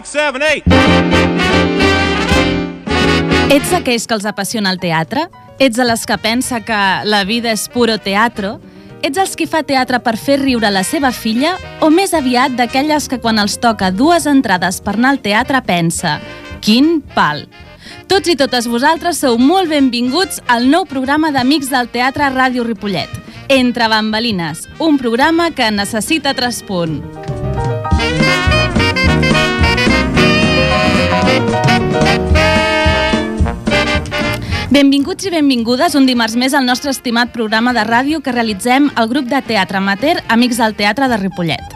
six, seven, eight. Ets aquells que els apassiona el teatre? Ets a les que pensa que la vida és puro teatro? Ets els qui fa teatre per fer riure la seva filla? O més aviat d'aquelles que quan els toca dues entrades per anar al teatre pensa «Quin pal!» Tots i totes vosaltres sou molt benvinguts al nou programa d'Amics del Teatre Ràdio Ripollet. Entre bambalines, un programa que necessita traspunt. Benvinguts i benvingudes un dimarts més al nostre estimat programa de ràdio que realitzem el grup de teatre amateur Amics del Teatre de Ripollet.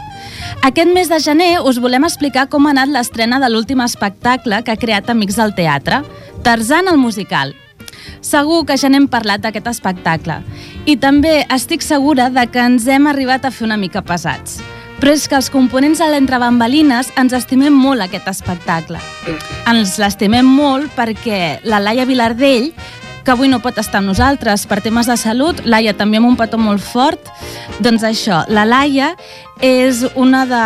Aquest mes de gener us volem explicar com ha anat l'estrena de l'últim espectacle que ha creat Amics del Teatre, Tarzan el musical. Segur que ja n'hem parlat d'aquest espectacle i també estic segura de que ens hem arribat a fer una mica pesats. Però és que els components de l'Entre Bambalines ens estimem molt aquest espectacle. Ens l'estimem molt perquè la Laia Vilardell, que avui no pot estar amb nosaltres per temes de salut, Laia també amb un petó molt fort, doncs això, la Laia és una de,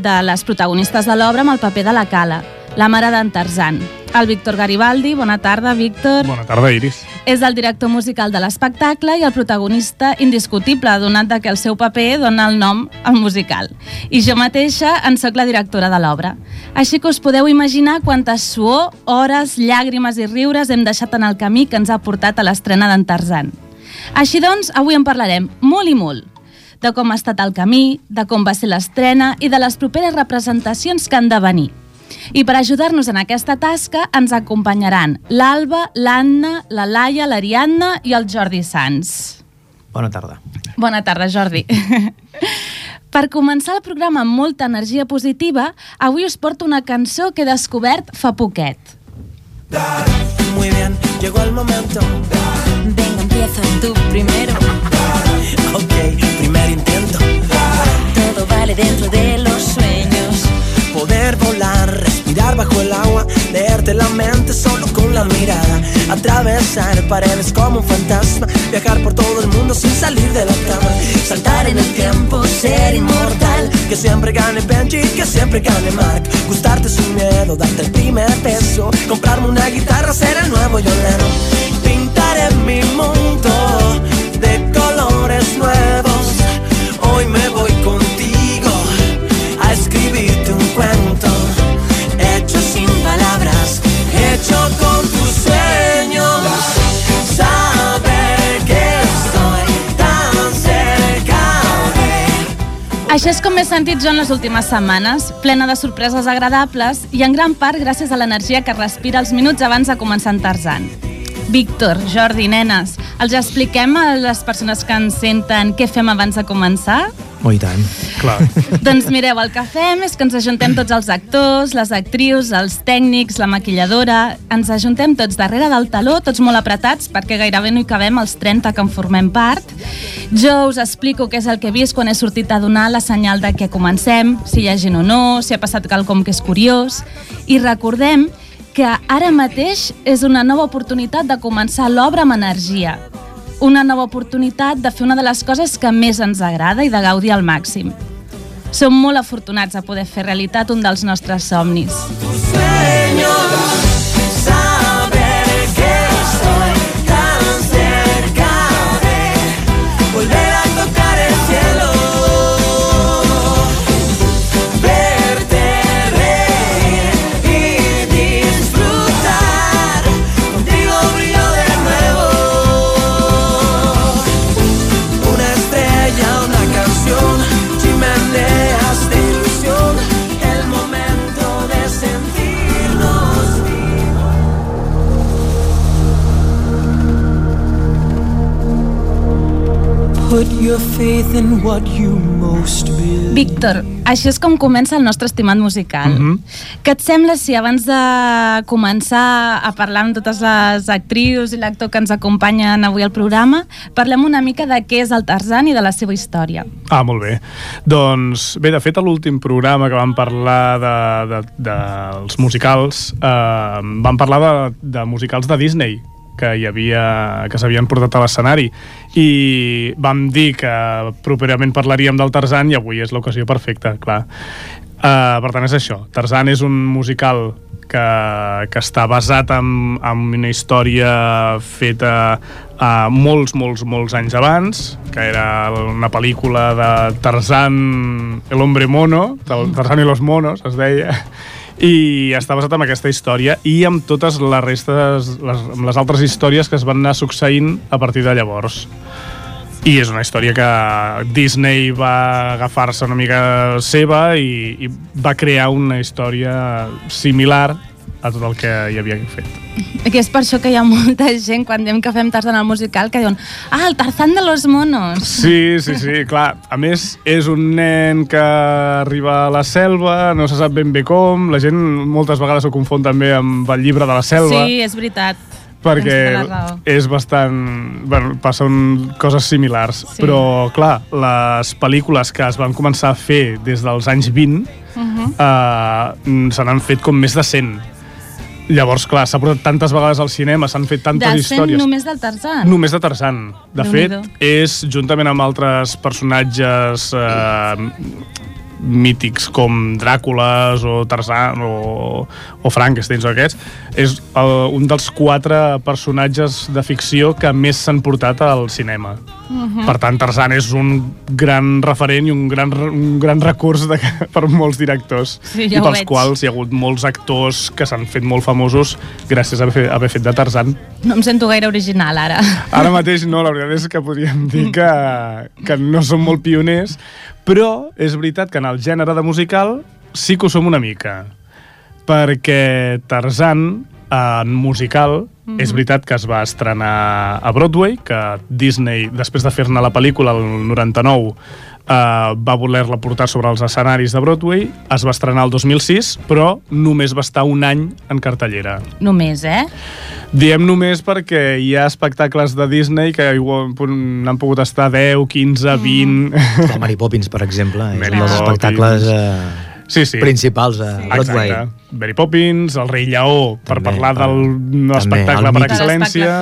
de les protagonistes de l'obra amb el paper de la Cala, la mare d'en Tarzan. El Víctor Garibaldi, bona tarda, Víctor. Bona tarda, Iris. És el director musical de l'espectacle i el protagonista indiscutible, donat que el seu paper dona el nom al musical. I jo mateixa en sóc la directora de l'obra. Així que us podeu imaginar quantes suor, hores, llàgrimes i riures hem deixat en el camí que ens ha portat a l'estrena d'en Tarzan. Així doncs, avui en parlarem molt i molt de com ha estat el camí, de com va ser l'estrena i de les properes representacions que han de venir. I per ajudar-nos en aquesta tasca ens acompanyaran l'Alba, l'Anna, la Laia, l'Ariadna i el Jordi Sans. Bona tarda. Bona tarda, Jordi. per començar el programa amb molta energia positiva, avui us porto una cançó que he descobert fa poquet. Muy bien, llegó el momento. Venga, empieza tú primero. Ok, primer intento. Todo vale dentro de sueños. Poder volar, respirar bajo el agua, leerte la mente solo con la mirada, atravesar paredes como un fantasma, viajar por todo el mundo sin salir de la cama, saltar en el tiempo, ser inmortal, que siempre gane Benji, que siempre gane Mark, gustarte sin miedo, darte el primer beso, comprarme una guitarra, ser el nuevo Yolano, pintaré mi mundo hecho con tus sueños. Saber que estoy tan cerca de Això és com m'he sentit jo en les últimes setmanes, plena de sorpreses agradables i en gran part gràcies a l'energia que respira els minuts abans de començar en Tarzan. Víctor, Jordi, nenes, els expliquem a les persones que ens senten què fem abans de començar? Oh, i tant. Clar. Doncs mireu, el que fem és que ens ajuntem tots els actors, les actrius, els tècnics, la maquilladora... Ens ajuntem tots darrere del taló, tots molt apretats, perquè gairebé no hi cabem els 30 que en formem part. Jo us explico què és el que he vist quan he sortit a donar la senyal de que comencem, si hi ha gent o no, si ha passat quelcom que és curiós. I recordem que ara mateix és una nova oportunitat de començar l'obra amb energia. Una nova oportunitat de fer una de les coses que més ens agrada i de gaudir al màxim. Som molt afortunats a poder fer realitat un dels nostres somnis. sueños. Víctor, així és com comença el nostre estimat musical. Mhm. Què et sembla si abans de començar a parlar amb totes les actrius i l'actor que ens acompanyen avui al programa, parlem una mica de què és el Tarzan i de la seva història? Ah, molt bé. Doncs, bé, de fet, a l'últim programa que vam parlar de, de, dels musicals, eh, vam parlar de, de musicals de Disney, que hi havia que s'havien portat a l'escenari i vam dir que properament parlaríem del Tarzan i avui és l'ocasió perfecta, clar. Uh, per tant, és això. Tarzan és un musical que, que està basat en, en una història feta uh, molts, molts, molts anys abans, que era una pel·lícula de Tarzan, el hombre mono, Tarzan i los monos, es deia, i està basat en aquesta història i amb totes les restes, les, amb les altres històries que es van anar succeint a partir de llavors. I és una història que Disney va agafar-se una mica seva i, i va crear una història similar a tot el que hi havia fet. Que és per això que hi ha molta gent, quan diem que fem Tarzan al musical, que diuen ah, el Tarzan de los monos. Sí, sí, sí, clar. A més, és un nen que arriba a la selva, no se sap ben bé com, la gent moltes vegades ho confon també amb el llibre de la selva. Sí, és veritat. perquè tota és bastant... Bueno, passen coses similars. Sí. Però, clar, les pel·lícules que es van començar a fer des dels anys 20 Uh -huh. eh, se n'han fet com més de 100. Llavors, clar, s'ha portat tantes vegades al cinema, s'han fet tantes De històries. només del Tarzan. Només de Tarzan. De fet, és, juntament amb altres personatges eh, mítics com Dràcules o Tarzan o, o Frankenstein o aquests, és el, un dels quatre personatges de ficció que més s'han portat al cinema. Mhm. Per tant, Tarzan és un gran referent i un gran, un gran recurs de, per molts directors. Sí, I ja ho pels veig. quals hi ha hagut molts actors que s'han fet molt famosos gràcies a haver, haver fet de Tarzan. No em sento gaire original, ara. Ara mateix no, la veritat és que podríem dir que, que no som molt pioners, però és veritat que en el gènere de musical sí que ho som una mica. Perquè Tarzan, en musical, mm -hmm. és veritat que es va estrenar a Broadway, que Disney, després de fer-ne la pel·lícula el 99, eh, va voler-la portar sobre els escenaris de Broadway, es va estrenar el 2006, però només va estar un any en cartellera. Només, eh? Diem només perquè hi ha espectacles de Disney que n'han pogut estar 10, 15, 20... El Mary Poppins, per exemple, és Mary un dels Poppins. espectacles eh, Sí, sí. principals a Broadway. Exacte. Mary Poppins, El rei lleó, per També, parlar del el- espectacle per excel·lència.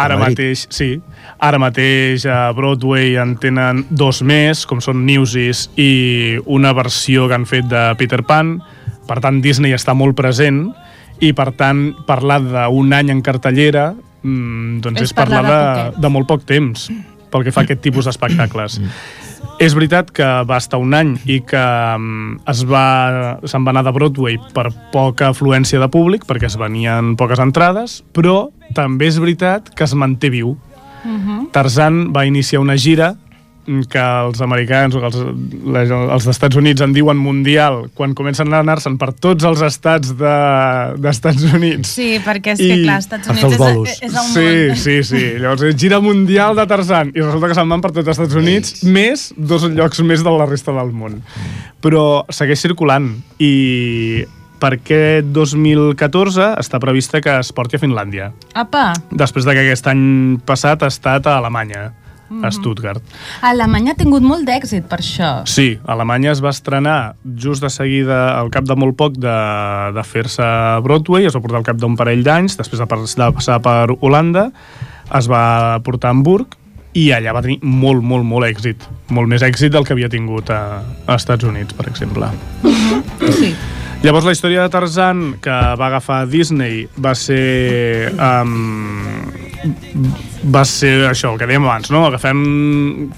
Ara mateix, sí. Ara mateix a Broadway en tenen dos més, com són Newsies i una versió que han fet de Peter Pan. Per tant, Disney està molt present i, per tant, parlar d'un any en cartellera mm, doncs És és, parlar parlar de de, molt poc temps pel que fa a aquest tipus d'espectacles. És veritat que va estar un any i que mm, es va se'n va anar de Broadway per poca afluència de públic, perquè es venien poques entrades, però també és veritat que es manté viu. Uh -huh. Tarzan va iniciar una gira que els americans o que els, les, els d'Estats Units en diuen mundial quan comencen a anar-se'n per tots els estats de- d'Estats de, Units. Sí, perquè és I- que, clar, Estats Units els és, és, és el Sí, món. sí, sí. Llavors és gira mundial de Tarzan i resulta que se'n van per tots els Estats Units més dos llocs més de la resta del món. Però segueix circulant i per aquest 2014 està prevista que es porti a Finlàndia. Apa, Després de que aquest any passat ha estat a Alemanya, a Stuttgart. Alemanya ha tingut molt d'èxit per això. Sí, Alemanya es va estrenar just de seguida, al cap de molt poc de, de fer-se a Broadway, es va portar al cap d'un parell d'anys, després de, pas- de passar per Holanda, es va portar a Hamburg i allà va tenir molt, molt, molt èxit. Molt més èxit del que havia tingut a, a Estats Units, per exemple. Sí. Llavors la història de Tarzan que va agafar Disney va ser um, va ser això, el que dèiem abans, no? Agafem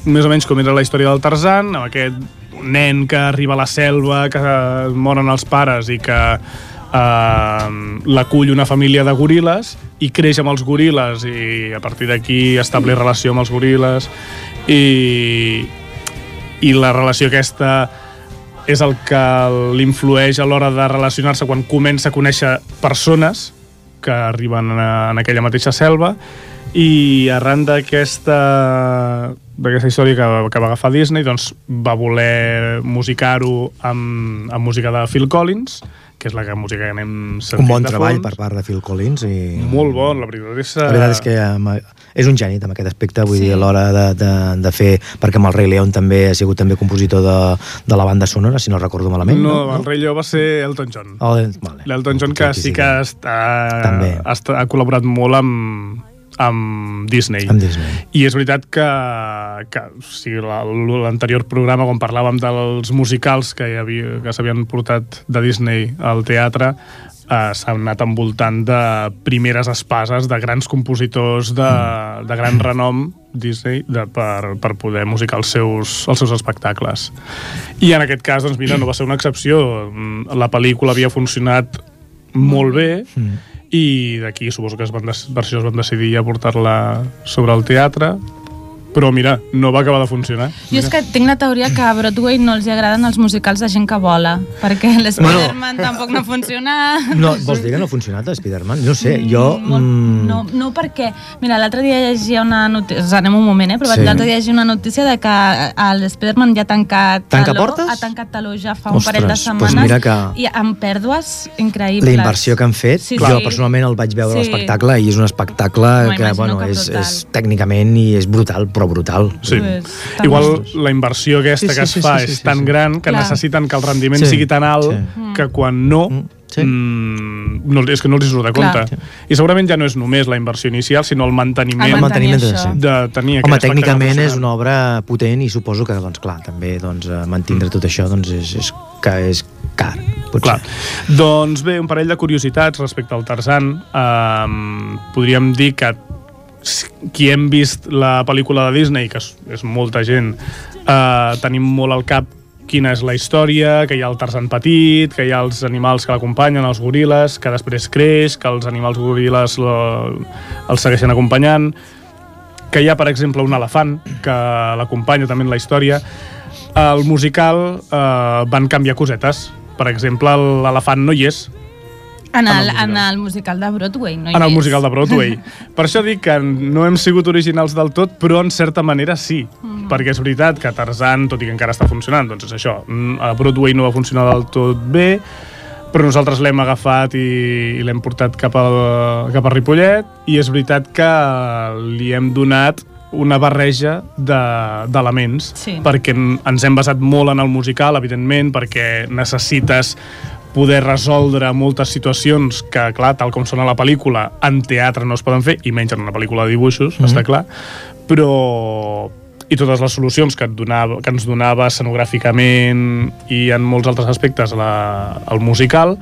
més o menys com era la història del Tarzan, amb aquest nen que arriba a la selva, que moren els pares i que uh, l'acull una família de goril·les i creix amb els goril·les i a partir d'aquí establir relació amb els goril·les i, i la relació aquesta és el que l'influeix a l'hora de relacionar-se quan comença a conèixer persones que arriben a, en aquella mateixa selva i arran d'aquesta d'aquesta història que, que va agafar Disney doncs va voler musicar-ho amb, amb música de Phil Collins que és la que música que anem sentint Un bon treball fons. per part de Phil Collins i... molt bon, la veritat és, La veritat és que eh, és un geni amb aquest aspecte, vull Sí. dir, a l'hora de, de, de fer, perquè amb el Rei León també ha sigut també compositor de, de la banda sonora, si no recordo malament. no, no? el rei Lleó va ser Elton John Oh, eh, vale. L'Elton John que sí que està, També. està, ha col·laborat molt amb, amb Disney. Amb Disney. I és veritat que, que o sigui, la- l'anterior programa, quan parlàvem dels musicals que hi havia, que s'havien portat de Disney al teatre, eh, s'han anat envoltant de primeres espases de grans compositors de, de gran renom Disney de, per, per poder musicar els seus, els seus espectacles. I en aquest cas, doncs mira, no va ser una excepció. Mm, La pel·lícula havia funcionat molt bé Mm. I d'aquí suposo que es van, es van decidir ja portar-la sobre el teatre però mira, no va acabar de funcionar Jo és que tinc la teoria que a Broadway no els agraden els musicals de gent que vola, perquè l'Spiderman tampoc no funciona. No, vols dir que no ha funcionat Spider-Man? No sé, jo... Molt, Mm, no, no perquè... Mira, l'altre dia llegia una notícia... O sigui, anem un moment, eh? Però Sí. l'altre dia llegia una notícia de que l'Spiderman ja ha tancat Tanca taló, portes? ha tancat taló ja fa un Ostres, parell de doncs setmanes mira que- i amb pèrdues increïbles. la inversió que han fet, Sí, jo sí. personalment el vaig veure Sí. l'espectacle i és un espectacle que, bueno, que és, és tècnicament i és brutal, però brutal. sí. Igual la inversió aquesta Sí, sí, que es sí, fa sí, sí, és sí, tan sí. gran que Clar. necessiten que el rendiment Sí. sigui tan alt Sí. que quan no, Mm, sí. mm, no és que no els hi surt de Clar. compte. I segurament ja no és només la inversió inicial, sinó el manteniment, El manteniment de sí. de tenir Home, tècnicament és una obra potent i suposo que, doncs, clar, també doncs, eh, mantindre tot això doncs, és, és, que és car, potser. Clar. Doncs bé, un parell de curiositats respecte al Tarzan. Um, podríem dir que qui hem vist la pel·lícula de Disney, que és, és molta gent, uh, tenim molt al cap quina és la història, que hi ha el Tarzan petit, que hi ha els animals que l'acompanyen, els goril·les, que després creix, que els animals goril·les els segueixen acompanyant, que hi ha, per exemple, un elefant que l'acompanya també en la història. Al musical eh, van canviar cosetes. Per exemple, l'elefant no hi és En el, en el musical de Broadway, no hi en el és. musical de Broadway. Per això dic que no hem sigut originals del tot, però en certa manera sí. Mm. Perquè és veritat que Tarzan, tot i que encara està funcionant, doncs és això, mm, a Broadway no va funcionar del tot bé, però nosaltres l'hem agafat i, i l'hem portat cap, al, cap a Ripollet, i és veritat que li hem donat una barreja de- d'elements, Sí. perquè en- ens hem basat molt en el musical, evidentment, perquè necessites poder resoldre moltes situacions que, clar, tal com són a la pel·lícula, en teatre no es poden fer, i menys en una pel·lícula de dibuixos, mm -hmm. està clar, però i totes les solucions que, et donava, que ens donava escenogràficament i en molts altres aspectes la, el musical,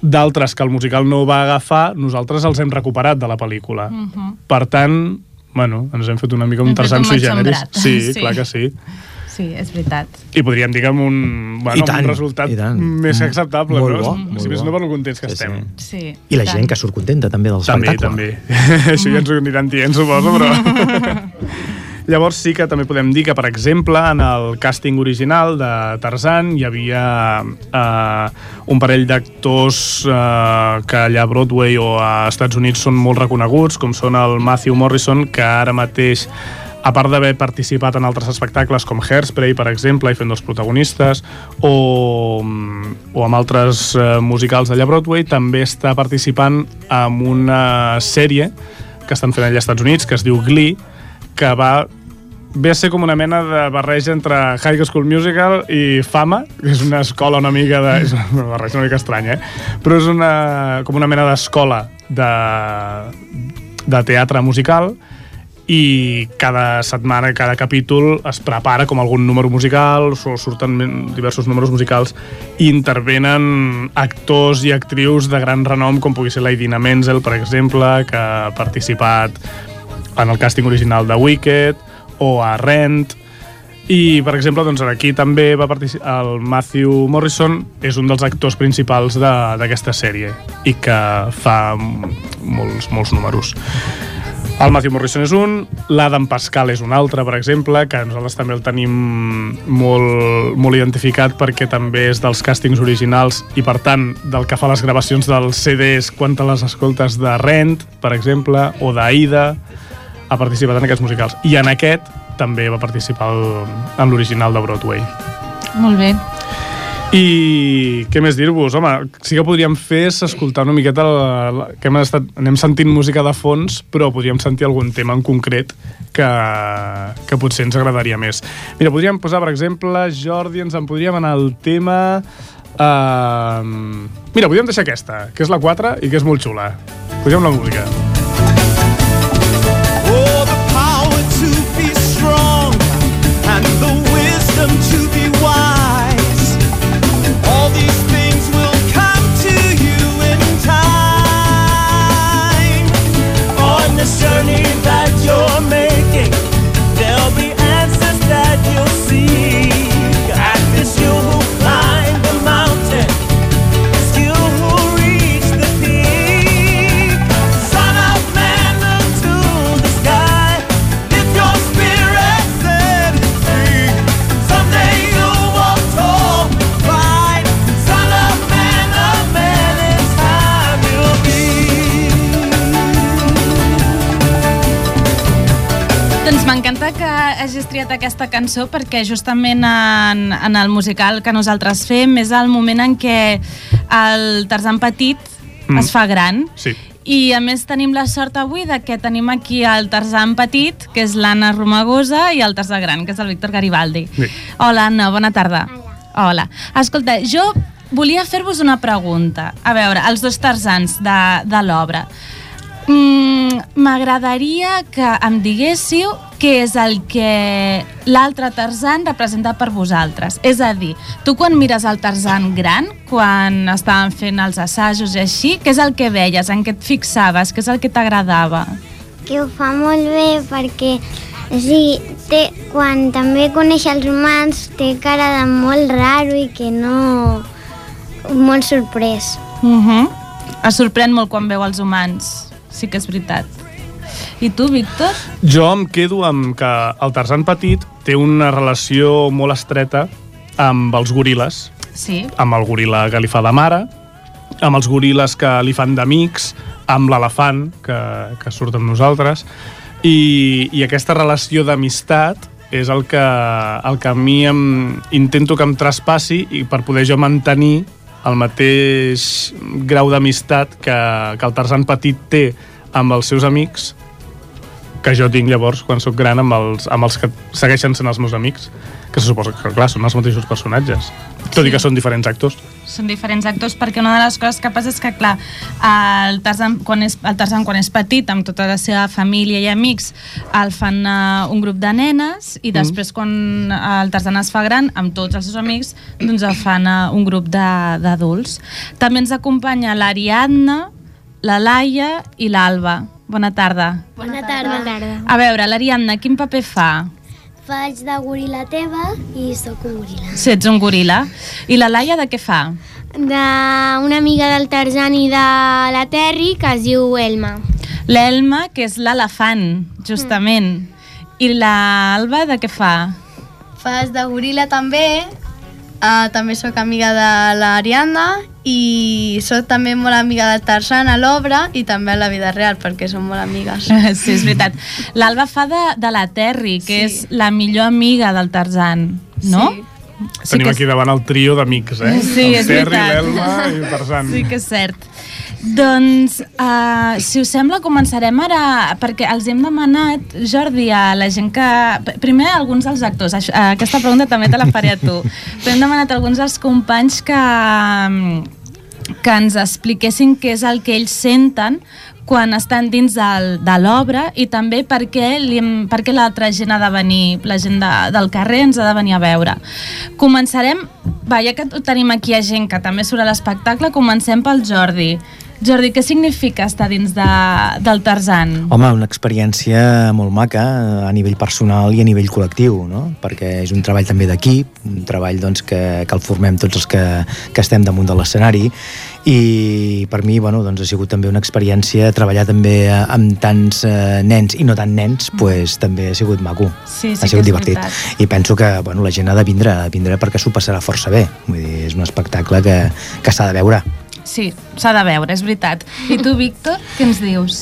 d'altres que el musical no va agafar, nosaltres els hem recuperat de la pel·lícula. Mm -hmm. Per tant, bueno, ens hem fet una mica un tarzan un sui generis. Sí. sí, clar que sí. Sí, és veritat. I podríem dir que amb un, bueno, tant, un resultat i tant. més que acceptable, Molt no? bo, si més no per lo contents que Sí, estem. sí. Sí, I la tant. gent que surt contenta també del També, espectacle. també. Això ja ens ho aniran dient, suposo, però... Llavors sí que també podem dir que, per exemple, en el càsting original de Tarzan hi havia eh, un parell d'actors eh, que allà a Broadway o a Estats Units són molt reconeguts, com són el Matthew Morrison, que ara mateix a part d'haver participat en altres espectacles com Hairspray, per exemple, i fent dels protagonistes, o, o amb altres eh, musicals d'allà a Broadway, també està participant en una sèrie que estan fent allà als Estats Units, que es diu Glee, que va ve a ser com una mena de barreja entre High School Musical i Fama, que és una escola una mica de... És una barreja una mica estranya, eh? Però és una, com una mena d'escola de, de teatre musical i cada setmana, cada capítol es prepara com algun número musical, so- surten diversos números musicals i intervenen actors i actrius de gran renom, com pugui ser la Idina Menzel, per exemple, que ha participat en el càsting original de Wicked, o a Rent, i, per exemple, doncs, aquí també va participar el Matthew Morrison, és un dels actors principals d'aquesta sèrie i que fa molts, molts números. El Matthew Morrison és un, l'Adam Pascal és un altre, per exemple, que nosaltres també el tenim molt, molt identificat perquè també és dels càstings originals i, per tant, del que fa les gravacions dels CDs quan te les escoltes de Rent, per exemple, o d'Aida, ha participat en aquests musicals. I en aquest també va participar el, en l'original de Broadway. Molt bé. I què més dir-vos? Home, sí que podríem fer és escoltar una miqueta la, la, que hem estat, anem sentint música de fons, però podríem sentir algun tema en concret que, que potser ens agradaria més. Mira, podríem posar, per exemple, Jordi, ens en podríem anar al tema... Uh, mira, podríem deixar aquesta, que és la 4 i que és molt xula. Posem la música. Journey that you're making, there'll be answers that you'll seek. Hagis triat aquesta cançó perquè justament en, en el musical que nosaltres fem és el moment en què el Tarzan petit mm. es fa gran Sí. i a més tenim la sort avui de que tenim aquí el Tarzan petit, que és l'Anna Romagosa, i el Tarzan gran, que és el Víctor Garibaldi. Sí. Hola, Anna, bona tarda. Hola. Hola. Escolta, jo volia fer-vos una pregunta. A veure, els dos Tarzans de, de l'obra. Mm, M'agradaria que em diguéssiu què és el que l'altre Tarzan representa per vosaltres. És a dir, tu quan mires el Tarzan gran, quan estaven fent els assajos i així, què és el que veies, en què et fixaves, què és el que t'agradava? que ho fa molt bé perquè o sigui, té, quan també coneix els humans té cara de molt raro i que no... molt sorprès. Uh -huh. Es sorprèn molt quan veu els humans, sí que és veritat. I tu, Víctor? Jo em quedo amb que el Tarzan petit té una relació molt estreta amb els goril·les, Sí. amb el goril·la que li fa de mare, amb els goril·les que li fan d'amics, amb l'elefant que, que surt amb nosaltres, i, i aquesta relació d'amistat és el que, el que a mi em, intento que em traspassi i per poder jo mantenir el mateix grau d'amistat que, que el Tarzan petit té amb els seus amics que jo tinc llavors quan sóc gran amb els, amb els que segueixen sent els meus amics que se suposa que, clar, són els mateixos personatges tot i que són diferents actors Són diferents actors perquè una de les coses que passa és que, clar, el Tarzan, quan és, el Tarzan quan és petit, amb tota la seva família i amics, el fan uh, un grup de nenes i després quan el Tarzan es fa gran, amb tots els seus amics, doncs el fan uh, un grup d'adults. També ens acompanya l'Ariadna, la Laia i l'Alba. Bona tarda. Bona tarda. Bona tarda. A veure, l'Ariadna, quin paper fa? Faig de goril·la teva i sóc un goril·la. Si ets un goril·la. I la Laia de què fa? D'una amiga del Tarzan i de la Terry que es diu Elma. L'Elma, que és l'elefant, justament. I l'Alba de què fa? Fas de goril·la també, uh, també sóc amiga de l'Ariadna i sóc també molt amiga del Tarzan a l'obra i també a la vida real perquè som molt amigues. Sí, és veritat. L'Alba fa de, de la Terry, que Sí. és la millor amiga del Tarzan, no? Sí. Sí Tenim que aquí davant el trio d'amics, eh? Sí, el és Terry, veritat. l'Elma i el Tarzan. Sí que és cert. Doncs, uh, si us sembla, començarem ara, perquè els hem demanat, Jordi, a la gent que... Primer, alguns dels actors, això, uh, aquesta pregunta també te la faré a tu, però hem demanat a alguns dels companys que, mm, que ens expliquessin què és el que ells senten quan estan dins del, de l'obra i també per què, li, per què l'altra gent ha de venir, la gent de, del carrer ens ha de venir a veure. Començarem, va, ja que tenim aquí a gent que també surt a l'espectacle, comencem pel Jordi. Jordi, què significa estar dins de, del Tarzan? Home, una experiència molt maca eh, a nivell personal i a nivell col·lectiu, no? perquè és un treball també d'equip, un treball doncs, que, que el formem tots els que, que estem damunt de l'escenari i per mi bueno, doncs, ha sigut també una experiència treballar també eh, amb tants eh, nens i no tan nens, pues, també ha sigut maco, Sí, sí ha sigut divertit veritat. i penso que bueno, la gent ha de vindre, ha de vindre perquè s'ho passarà força bé, vull dir, és un espectacle que, que s'ha de veure Sí, s'ha de veure, és veritat. I tu, Víctor, què ens dius?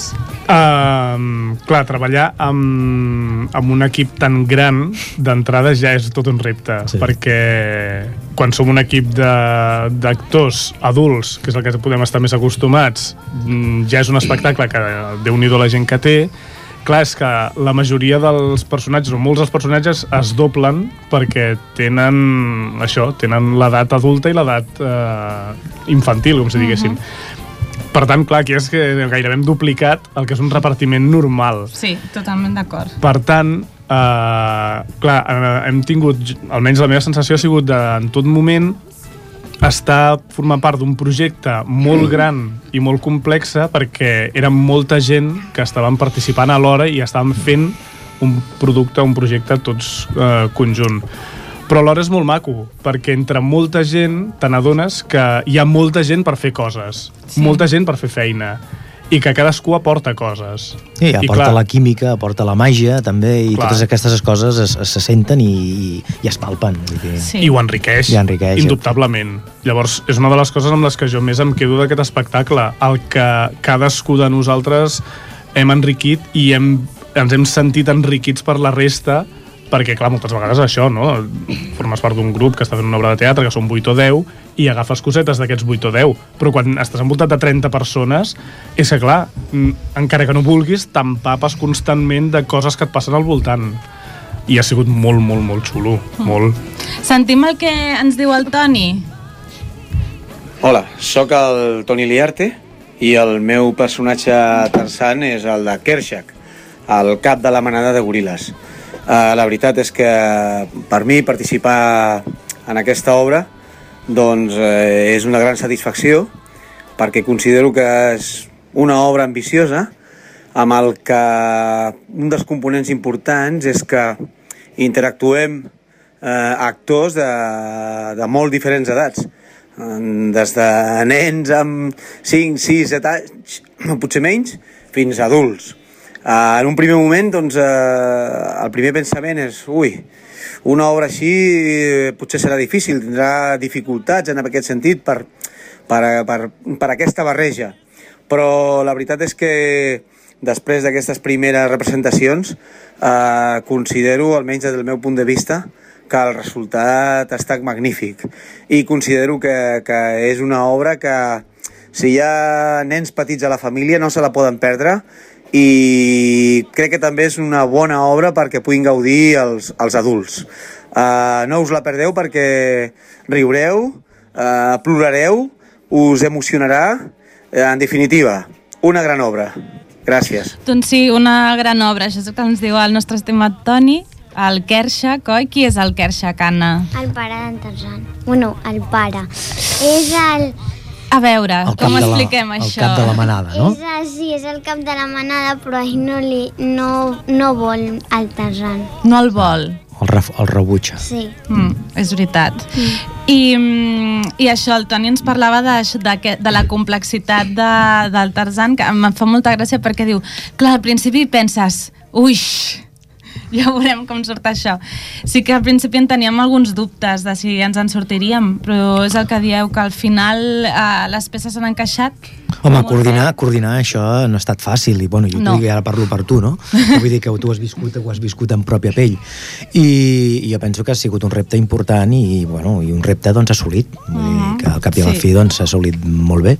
Um, clar, treballar amb, amb un equip tan gran d'entrada ja és tot un repte, Sí. perquè quan som un equip de- d'actors adults, que és el que podem estar més acostumats, mm, ja és un espectacle que déu nhi la gent que té, clar, és que la majoria dels personatges, o molts dels personatges, es doblen perquè tenen això, tenen l'edat adulta i l'edat eh, infantil, com si diguéssim. Per tant, clar, aquí és que gairebé hem duplicat el que és un repartiment normal. Sí, totalment d'acord. Per tant, Uh, clar, uh, hem tingut, almenys la meva sensació ha sigut de, en tot moment, està formant part d'un projecte molt gran i molt complexa perquè eren molta gent que estaven participant alhora i estaven fent un producte, un projecte tots eh, conjunt. Però alhora és molt maco, perquè entre molta gent te n'adones que hi ha molta gent per fer coses, sí. molta gent per fer feina, i que cadascú aporta coses. Sí, aporta clar, la química, aporta la màgia, també, i Clar. totes aquestes coses es, es, se senten i, i, i es palpen. Dir. Sí. I ho enriqueix, I enriqueix. indubtablement. Llavors, és una de les coses amb les que jo més em quedo d'aquest espectacle, el que cadascú de nosaltres hem enriquit i hem, ens hem sentit enriquits per la resta, perquè, clar, moltes vegades això, no? Formes part d'un grup que està fent una obra de teatre, que són 8 o 10, i agafes cosetes d'aquests 8 o 10, però quan estàs envoltat de 30 persones, és que, clar, mm, encara que no vulguis, t'empapes constantment de coses que et passen al voltant. I ha sigut molt, molt, molt xulo, molt. Sentim el que ens diu el Toni. Hola, sóc el Toni Liarte i el meu personatge Tarzan és el de Kershak, el cap de la manada de goril·les. Uh, la veritat és que per mi participar en aquesta obra doncs, eh, és una gran satisfacció perquè considero que és una obra ambiciosa amb el que un dels components importants és que interactuem eh, actors de, de molt diferents edats des de nens amb 5, 6, 7 anys, potser menys, fins a adults. Uh, en un primer moment, doncs, uh, el primer pensament és, ui, una obra així eh, potser serà difícil, tindrà dificultats en aquest sentit per, per, per, per aquesta barreja. Però la veritat és que després d'aquestes primeres representacions eh, considero, almenys des del meu punt de vista, que el resultat ha estat magnífic i considero que, que és una obra que si hi ha nens petits a la família no se la poden perdre i crec que també és una bona obra perquè puguin gaudir els, els adults. Uh, no us la perdeu perquè riureu, uh, plorareu, us emocionarà, uh, en definitiva, una gran obra. Gràcies. Doncs sí, una gran obra, això és el que ens diu el nostre estimat Toni, el Kershak, oi? Qui és el Kershak, Anna? El pare d'en Tarzan. Bueno, el pare. És el... A veure, El com de la- expliquem el això? cap de la manada, no? És sí, és el cap de la manada, però ell no, li, no, no vol el Tarzan. No el vol. El, ref, el rebutja. Sí. Mm, és veritat. I, mm, I això, el Toni ens parlava de, de, que, de la complexitat de, del Tarzan, que em fa molta gràcia perquè diu, clar, al principi penses, uix, ja veurem com surt això. Sí que al principi en teníem alguns dubtes de si ens en sortiríem, però és el que dieu, que al final eh, les peces s'han encaixat. Home, coordinar, coordinar això no ha estat fàcil, i bueno, jo No. ara parlo per tu, no? Vull dir que tu has viscut, ho has viscut en pròpia pell. I, I jo penso que ha sigut un repte important i, bueno, i un repte doncs assolit. Vull dir que al cap i a la Sí. fi doncs s'ha assolit molt bé.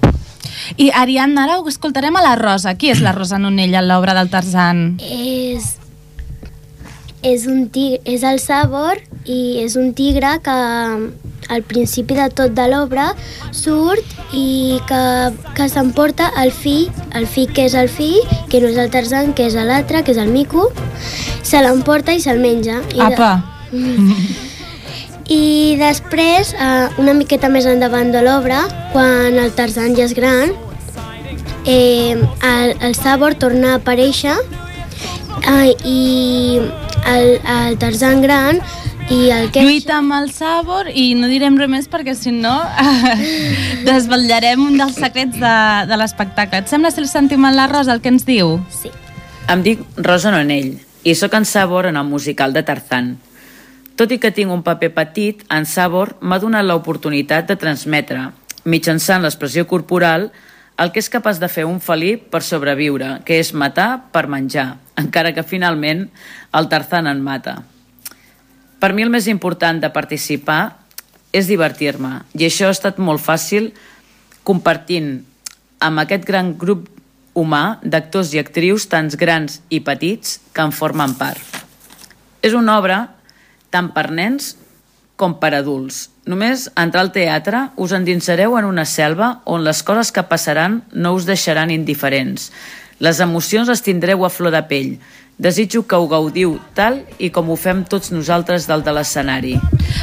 I Ariadna, ara ho escoltarem a la Rosa. Qui és la Rosa Nonella en l'obra del Tarzan? És, és, un tigre, és el Sabor i és un tigre que al principi de tot de l'obra surt i que, que s'emporta el fill, el fill que és el fill, que no és el Tarzan, que és l'altre, que és el Mico, se l'emporta i se'l menja. I de- Apa, I després, eh, una miqueta més endavant de l'obra, quan el Tarzan ja és gran, eh, el, el Sabor torna a aparèixer eh, i el, el Tarzan gran i el que... lluita amb el Sabor i no direm res més perquè si no desvetllarem un dels secrets de, de l'espectacle. Et sembla si el sentim en la Rosa el que ens diu? Sí. Em dic Rosa Nonell i sóc en Sabor en el musical de Tarzan. Tot i que tinc un paper petit, en Sabor m'ha donat l'oportunitat de transmetre, mitjançant l'expressió corporal, el que és capaç de fer un felí per sobreviure, que és matar per menjar, encara que finalment el Tarzan en mata. Per mi el més important de participar és divertir-me, i això ha estat molt fàcil compartint amb aquest gran grup humà d'actors i actrius tant grans i petits que en formen part. És una obra tant per nens com per adults. Només entrar al teatre us endinsareu en una selva on les coses que passaran no us deixaran indiferents. Les emocions les tindreu a flor de pell. Desitjo que ho gaudiu tal i com ho fem tots nosaltres dalt de l'escenari.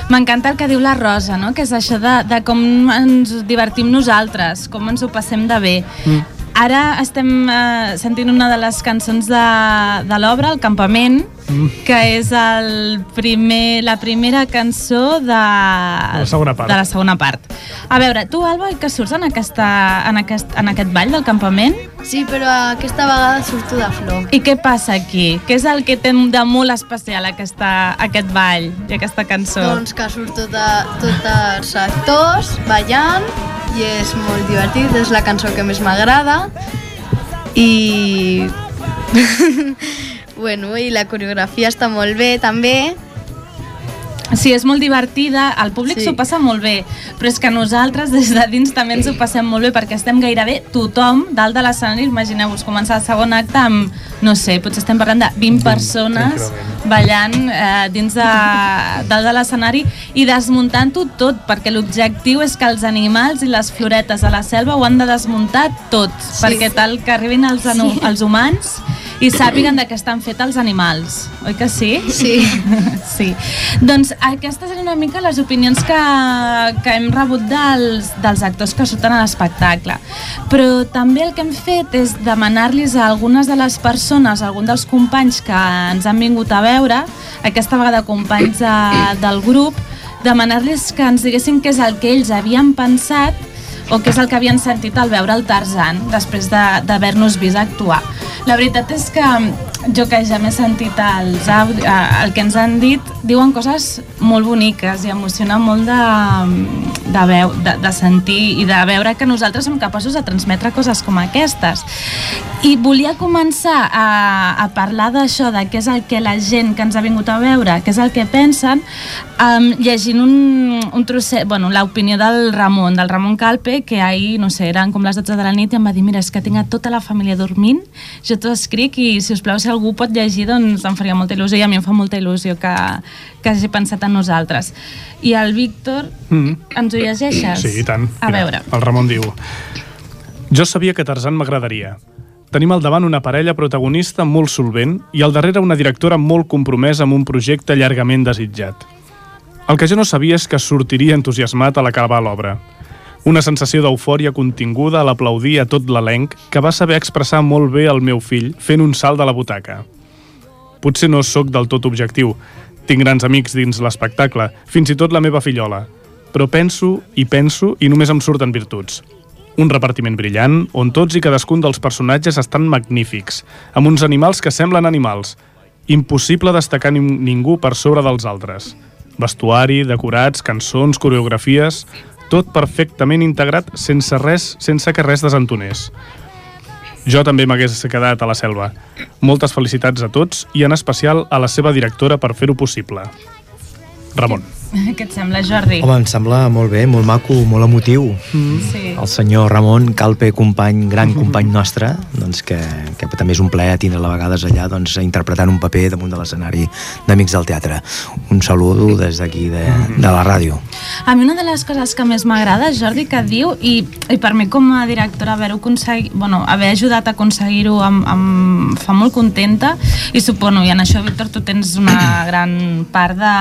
M'encanta el que diu la Rosa, no? que és això de, de com ens divertim nosaltres, com ens ho passem de bé. Mm. Ara estem eh, sentint una de les cançons de, de l'obra, El campament, mm. que és el primer, la primera cançó de, De la segona part. de la segona part. A veure, tu, Alba, que surts en, aquesta, en, aquest, en aquest ball del campament? Sí, però aquesta vegada surto de flor. I què passa aquí? Què és el que té de molt especial aquesta, aquest ball i aquesta cançó? Doncs que surt tota, tots els actors ballant i és molt divertit, és la cançó que més m'agrada i... bueno, i la coreografia està molt bé també Sí, és molt divertida, el públic Sí. s'ho passa molt bé, però és que nosaltres des de dins també ens ho passem molt bé perquè estem gairebé tothom dalt de l'escenari, imagineu-vos començar el segon acte amb, no sé, potser estem parlant de 20 persones ballant eh, dins de, dalt de l'escenari i desmuntant-ho tot, perquè l'objectiu és que els animals i les floretes a la selva ho han de desmuntar tot, sí. perquè tal que arribin els, Sí. els humans i sàpiguen de què estan fets els animals, oi que sí? Sí. sí. Doncs aquestes eren una mica les opinions que, que hem rebut dels, dels actors que surten a l'espectacle. Però també el que hem fet és demanar-los a algunes de les persones, a algun dels companys que ens han vingut a veure, aquesta vegada companys de, del grup, demanar-los que ens diguessin què és el que ells havien pensat o què és el que havien sentit al veure el Tarzan després de- d'haver-nos vist actuar. La veritat és que jo que ja m'he sentit els audi, el que ens han dit, diuen coses molt boniques i emociona molt de, de, veu, de, de sentir i de veure que nosaltres som capaços de transmetre coses com aquestes. I volia començar a, a parlar d'això, de què és el que la gent que ens ha vingut a veure, què és el que pensen, um, llegint un, un trosset, bueno, l'opinió del Ramon, del Ramon Calpe, que ahir, no sé, eren com les 12 de la nit i em va dir, mira, és que tinc a tota la família dormint, jo t'ho escric i, si us plau, si algú pot llegir, doncs em faria molta il·lusió i a mi em fa molta il·lusió que, que hagi pensat en nosaltres. I el Víctor, Mm. ens ho llegeixes? Sí, i tant. A veure. El Ramon diu... Jo sabia que Tarzan m'agradaria. Tenim al davant una parella protagonista molt solvent i al darrere una directora molt compromesa amb un projecte llargament desitjat. El que jo no sabia és que sortiria entusiasmat a l'acabar l'obra. Una sensació d'eufòria continguda l'aplaudir a tot l'elenc que va saber expressar molt bé el meu fill fent un salt de la butaca. Potser no sóc del tot objectiu. Tinc grans amics dins l'espectacle, fins i tot la meva fillola. Però penso i penso i només em surten virtuts. Un repartiment brillant, on tots i cadascun dels personatges estan magnífics, amb uns animals que semblen animals. Impossible destacar nin ningú per sobre dels altres. Vestuari, decorats, cançons, coreografies... Tot perfectament integrat sense res, sense que res desentonés. Jo també m'hagués quedat a la selva. Moltes felicitats a tots i en especial a la seva directora per fer-ho possible. Ramon. Què et sembla, Jordi? Home, em sembla molt bé, molt maco, molt emotiu. Mm. Sí. El senyor Ramon Calpe, company, gran company nostre, doncs que, que també és un plaer tindre-la a vegades allà doncs, interpretant un paper damunt de l'escenari d'Amics del Teatre. Un saludo des d'aquí de, de la ràdio. A mi una de les coses que més m'agrada, Jordi, que diu, i, i per mi com a directora haver-ho aconseguit, bueno, haver ajudat a aconseguir-ho em, em fa molt contenta i suposo, i en això, Víctor, tu tens una gran part de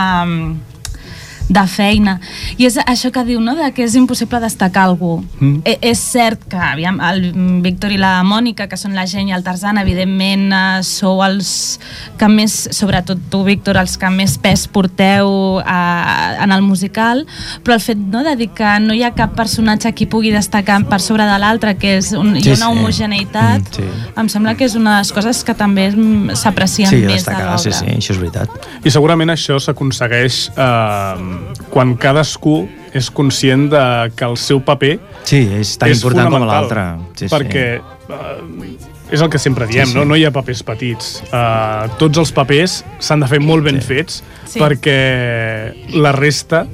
de feina. I és això que diu, no?, de que és impossible destacar algú. Mm. E és cert que, aviam, el Víctor i la Mònica, que són la gent i el Tarzan, evidentment eh, sou els que més, sobretot tu, Víctor, els que més pes porteu eh, en el musical, però el fet no, de dir que no hi ha cap personatge qui pugui destacar per sobre de l'altre, que és un, hi Sí, ha una sí. homogeneïtat, Mm, sí. em sembla que és una de les coses que també s'aprecien Sí, més de l'obra. sí, sí, això és veritat. I segurament això s'aconsegueix eh, quan cadascú és conscient de que el seu paper Sí, és tan és important com l'altre. Sí, sí. perquè eh, és el que sempre diem, Sí, sí. No? no hi ha papers petits. Uh, tots els papers s'han de fer molt ben sí. fets Sí. perquè la resta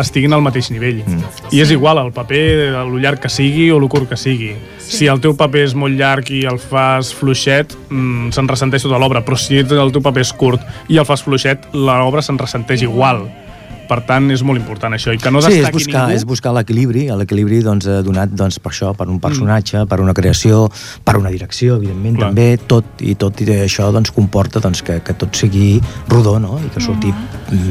estiguin al mateix nivell. Mm. I és igual el paper, lo llarg que sigui o lo curt que sigui. Sí. Si el teu paper és molt llarg i el fas fluixet, mm, se'n ressenteix tota l'obra, però si el teu paper és curt i el fas fluixet, l'obra se'n ressenteix igual Per tant, és molt important això, i que no sí, és destaqui buscar, ningú. és buscar l'equilibri, l'equilibri doncs, eh, donat doncs, per això, per un personatge, per una creació, per una direcció, evidentment, Clar. també, tot i tot i això doncs, comporta doncs, que, que tot sigui rodó no? i que surti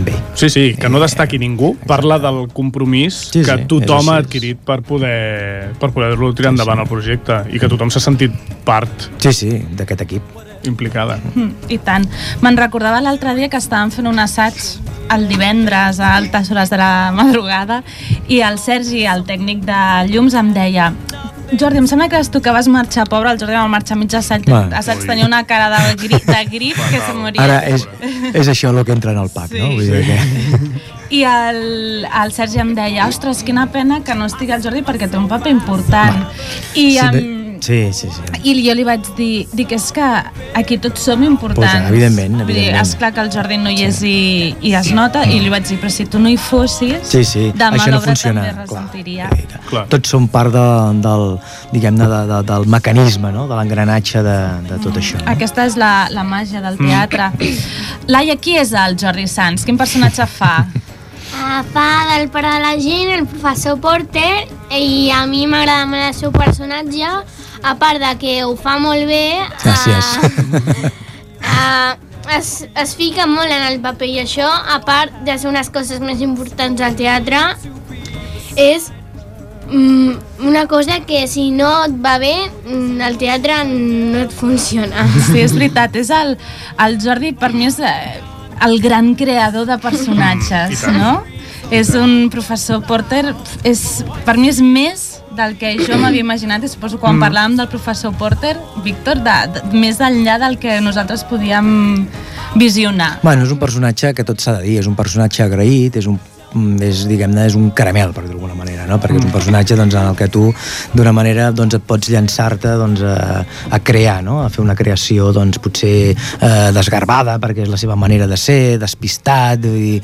bé. Sí, sí, que no destaqui ningú. Parla del compromís Sí, que sí, tothom és ha adquirit per poder per poder-lo tirar endavant el projecte i que tothom s'ha sentit part Sí, sí, d'aquest equip. implicada. Mm, I tant. Me'n recordava l'altre dia que estàvem fent un assaig el divendres a altes hores de la madrugada i el Sergi, el tècnic de llums, em deia Jordi, em sembla que eres tu que vas marxar, pobre, el Jordi va marxar mig assaig, Va. assaig tenia una cara de, gri, de grip que se moria. Ara és, és això el que entra en el pack, Sí. no? Vull dir que... I el, el Sergi em deia, ostres, quina pena que no estigui el Jordi perquè té un paper important. I, Sí, em, sí, sí, sí. I jo li vaig dir, dic, és que aquí tots som importants. Pues, evidentment, evidentment. és clar que el Jordi no hi és i, i es nota, i li vaig dir, però si tu no hi fossis, Sí, sí, demà això no l'obra funciona, també clar. ressentiria. Clar. Tots som part de, del, diguem-ne, de, de, del mecanisme, no? de l'engranatge de, de tot això. No? Aquesta és la, la màgia del teatre. Laia, qui és el Jordi Sans? Quin personatge fa? Fa del pare de la gent, el professor Porter, i a mi m'agrada molt el seu personatge, a part de que ho fa molt bé, Gràcies. Uh, uh, es, es fica molt en el paper i això, a part de ser unes coses més importants al teatre, és mm, una cosa que si no et va bé, mm, el teatre no et funciona. Sí, és veritat, és el, el Jordi, per mi és eh, el gran creador de personatges, tant. no? És un professor Porter, és, per mi és més del que jo m'havia imaginat i suposo quan Mm. parlàvem del professor Porter, Víctor, de, de, més enllà del que nosaltres podíem visionar. Bueno, és un personatge que tot s'ha de dir, és un personatge agraït, és un mm, és, diguem-ne, és un caramel, per dir d'alguna manera, no? perquè és un personatge doncs, en el que tu, d'una manera, doncs, et pots llançar-te doncs, a, a crear, no? a fer una creació doncs, potser eh, desgarbada, perquè és la seva manera de ser, despistat, vull dir,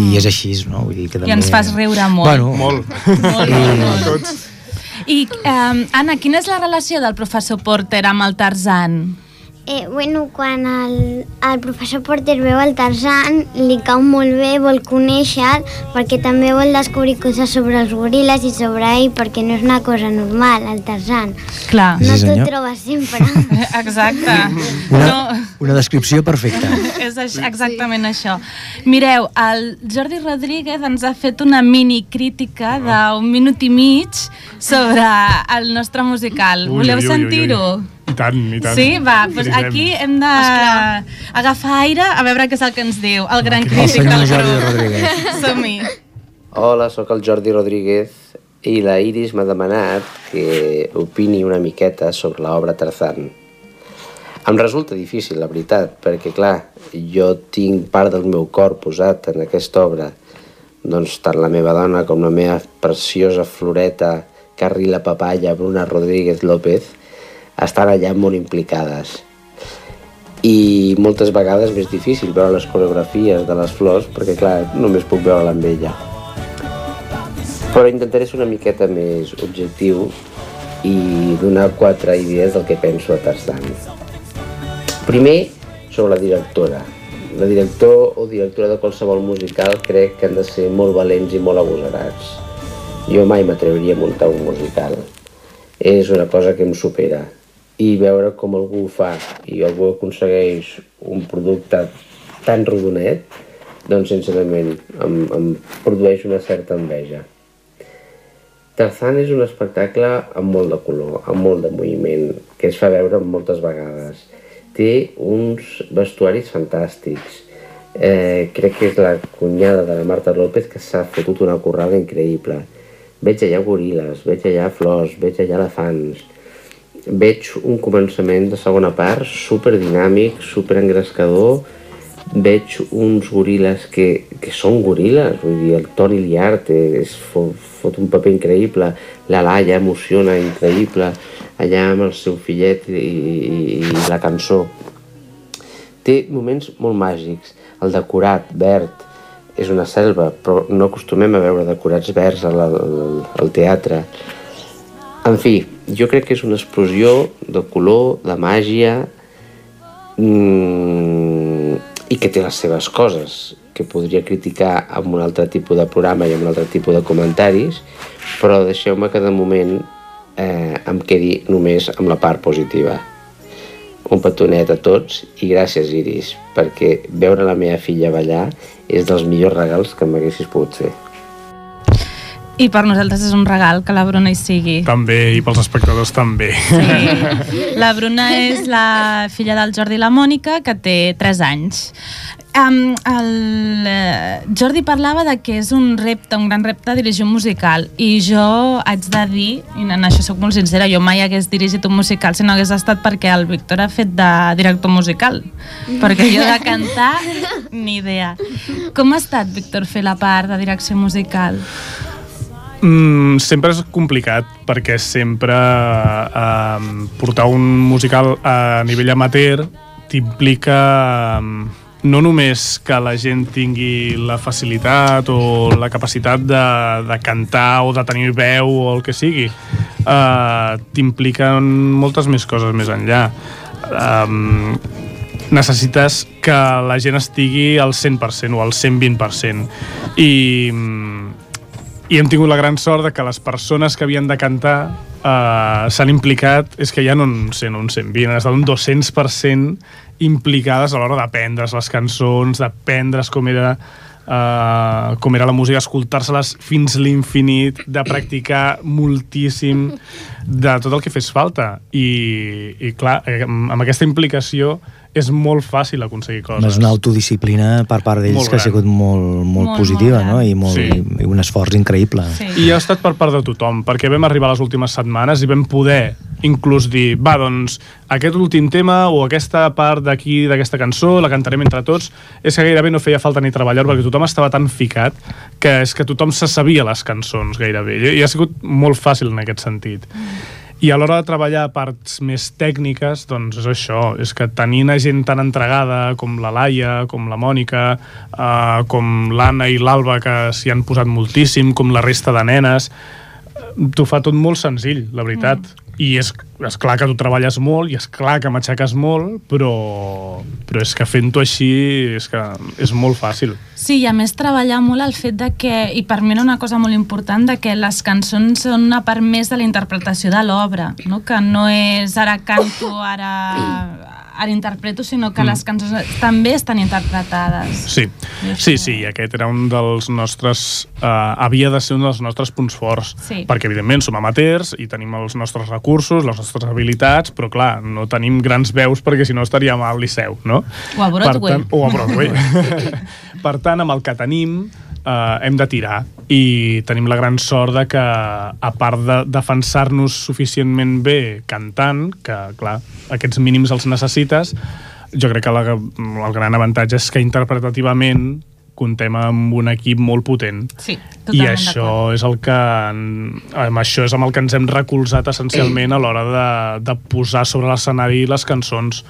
i és així, no? Vull dir que I ens fas riure molt. Bueno, Molt. Molt, molt, molt. Tots. I, eh, Anna, quina és la relació del professor Porter amb el Tarzan? Eh, bueno, quan el, el professor Porter veu el Tarzan, li cau molt bé, vol conèixer perquè també vol descobrir coses sobre els goril·les i sobre ell, perquè no és una cosa normal, el Tarzan. Clar. Sí, No t'ho senyor. trobes sempre. Exacte. una, No, una descripció perfecta. és aix- exactament això. Mireu, el Jordi Rodríguez ens ha fet una mini crítica d'un minut i mig sobre el nostre musical. Ui, Voleu sentir-ho? I tant, i tant. Sí? Va, doncs aquí hem d'agafar aire a veure què és el que ens diu el gran crític del Jordi grup. Som-hi. Hola, sóc el Jordi Rodríguez i la Iris m'ha demanat que opini una miqueta sobre l'obra Tarzan. Em resulta difícil, la veritat, perquè, clar, jo tinc part del meu cor posat en aquesta obra. Doncs tant la meva dona com la meva preciosa floreta Carrila Papaya, Bruna Rodríguez López, estan allà molt implicades. I moltes vegades m'és difícil veure les coreografies de les flors perquè, clar, només puc veure-la amb ella. Però intentaré ser una miqueta més objectiu i donar quatre idees del que penso a Tarzan. Primer, sobre la directora. La director o directora de qualsevol musical crec que han de ser molt valents i molt agosarats. Jo mai m'atreviria a muntar un musical. És una cosa que em supera. I veure com algú ho fa i algú aconsegueix un producte tan rodonet, doncs sincerament em, em produeix una certa enveja. Tarzan és un espectacle amb molt de color, amb molt de moviment, que es fa veure moltes vegades. Té uns vestuaris fantàstics. Eh, crec que és la cunyada de la Marta López que s'ha fotut una currada increïble. Veig allà goril·les, veig allà flors, veig allà elefants. Veig un començament de segona part super dinàmic, super engrescador. Veig uns goril·les que, que són goril·les, vull dir, el Toni Liarte es fot, fot un paper increïble, la Laia emociona increïble, allà amb el seu fillet i, i, i la cançó. Té moments molt màgics, el decorat verd és una selva, però no acostumem a veure decorats verds al, al, al teatre. En fi, jo crec que és una explosió de color, de màgia, mm, i que té les seves coses. que podria criticar amb un altre tipus de programa i amb un altre tipus de comentaris, però deixeu-me que de moment eh, em quedi només amb la part positiva. Un petonet a tots i gràcies, Iris, perquè veure la meva filla ballar és dels millors regals que m'haguessis pogut fer. I per nosaltres és un regal que la Bruna hi sigui. També, i pels espectadors també. Sí. La Bruna és la filla del Jordi i la Mònica, que té 3 anys. Um, el eh, Jordi parlava de que és un repte, un gran repte dirigir un musical i jo haig de dir, i en això sóc molt sincera, jo mai hagués dirigit un musical si no hagués estat perquè el Víctor ha fet de director musical perquè jo de cantar ni idea. Com ha estat, Víctor, fer la part de direcció musical? Mm, sempre és complicat perquè sempre eh, portar un musical a nivell amateur t'implica eh, no només que la gent tingui la facilitat o la capacitat de, de cantar o de tenir veu o el que sigui, eh, t'impliquen moltes més coses més enllà. Um, necessites que la gent estigui al 100% o al 120%. I, i hem tingut la gran sort de que les persones que havien de cantar uh, s'han implicat, és que ja no en 100 o un 120, han estat un 200% implicades a l'hora d'aprendre's les cançons, d'aprendre's com era uh, com era la música, escoltar-se-les fins l'infinit, de practicar moltíssim de tot el que fes falta. I, i clar, amb aquesta implicació és molt fàcil aconseguir coses. És una autodisciplina per part d'ells que ha sigut molt, molt, Molt, positiva, molt no? I, molt, Sí. i un esforç increïble. Sí. I ha estat per part de tothom, perquè vam arribar a les últimes setmanes i vam poder inclús dir, va, doncs, aquest últim tema o aquesta part d'aquí, d'aquesta cançó, la cantarem entre tots, és que gairebé no feia falta ni treballar perquè tothom estava tan ficat que és que tothom se sabia les cançons gairebé. I, i ha sigut molt fàcil en aquest sentit. I a l'hora de treballar parts més tècniques, doncs és això, és que tenint gent tan entregada com la Laia, com la Mònica, eh, com l'Anna i l'Alba, que s'hi han posat moltíssim, com la resta de nenes, eh, t'ho fa tot molt senzill, la veritat. Mm. I és, és clar que tu treballes molt i és clar que m'aixeques molt, però, però és que fent-ho així és que és molt fàcil. Sí, i a més treballar molt el fet de que, i per mi era una cosa molt important, de que les cançons són una part més de la interpretació de l'obra, no? que no és ara canto, ara, ara interpreto, sinó que Mm. les cançons també estan interpretades. Sí, sí, sí, i aquest era un dels nostres... Uh, havia de ser un dels nostres punts forts, Sí. perquè evidentment som amateurs i tenim els nostres recursos, les nostres habilitats, però clar, no tenim grans veus perquè si no estaríem al Liceu, no? O a Broadway. Per tant, o a Broadway. per tant, amb el que tenim, eh, hem de tirar. I tenim la gran sort de que a part de defensar-nos suficientment bé cantant, que clar, aquests mínims els necessites, jo crec que la, el gran avantatge és que interpretativament contem amb un equip molt potent. Sí, i això és el que amb això és amb el que ens hem recolzat essencialment a l'hora de, de posar sobre l'escenari les cançons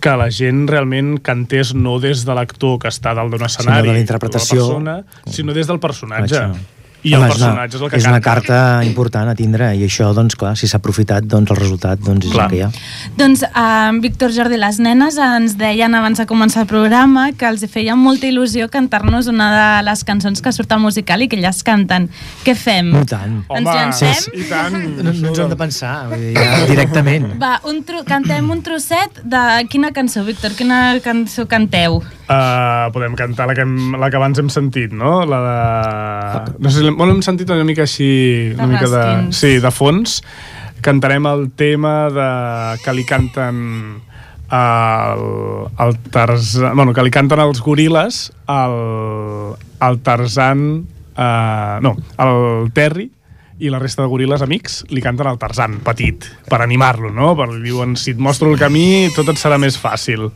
que la gent realment cantés no des de l'actor que està dalt d'un escenari de la interpretació. persona, sinó des del personatge Això. I Home, el és una- personatge és el que és canta una carta important a tindre i això, doncs, clar, si s'ha aprofitat, doncs el resultat doncs, és Clar. el que hi ha. Doncs, uh, Víctor Jordi, les nenes ens deien abans de començar el programa que els feia molta il·lusió cantar-nos una de les cançons que surt al musical i que elles canten. Què fem? I tant. Ens llancem? i tant No, no ens ho hem de pensar, vull dir, ja, directament. Va, un tru cantem un trosset de quina cançó, Víctor? Quina cançó canteu? Uh, podem cantar la que, hem, la que abans hem sentit, no? La de... No sé, l'hem bueno, hem sentit una mica així... Una De mica de, sí, de fons. Cantarem el tema de, que li canten el, el Tarzan... Bueno, que li canten els goril·les al, al Tarzan... Uh, no, el Terry i la resta de goril·les amics li canten al Tarzan, petit, per animar-lo, no? Per, li diuen, si et mostro el camí, tot et serà més fàcil.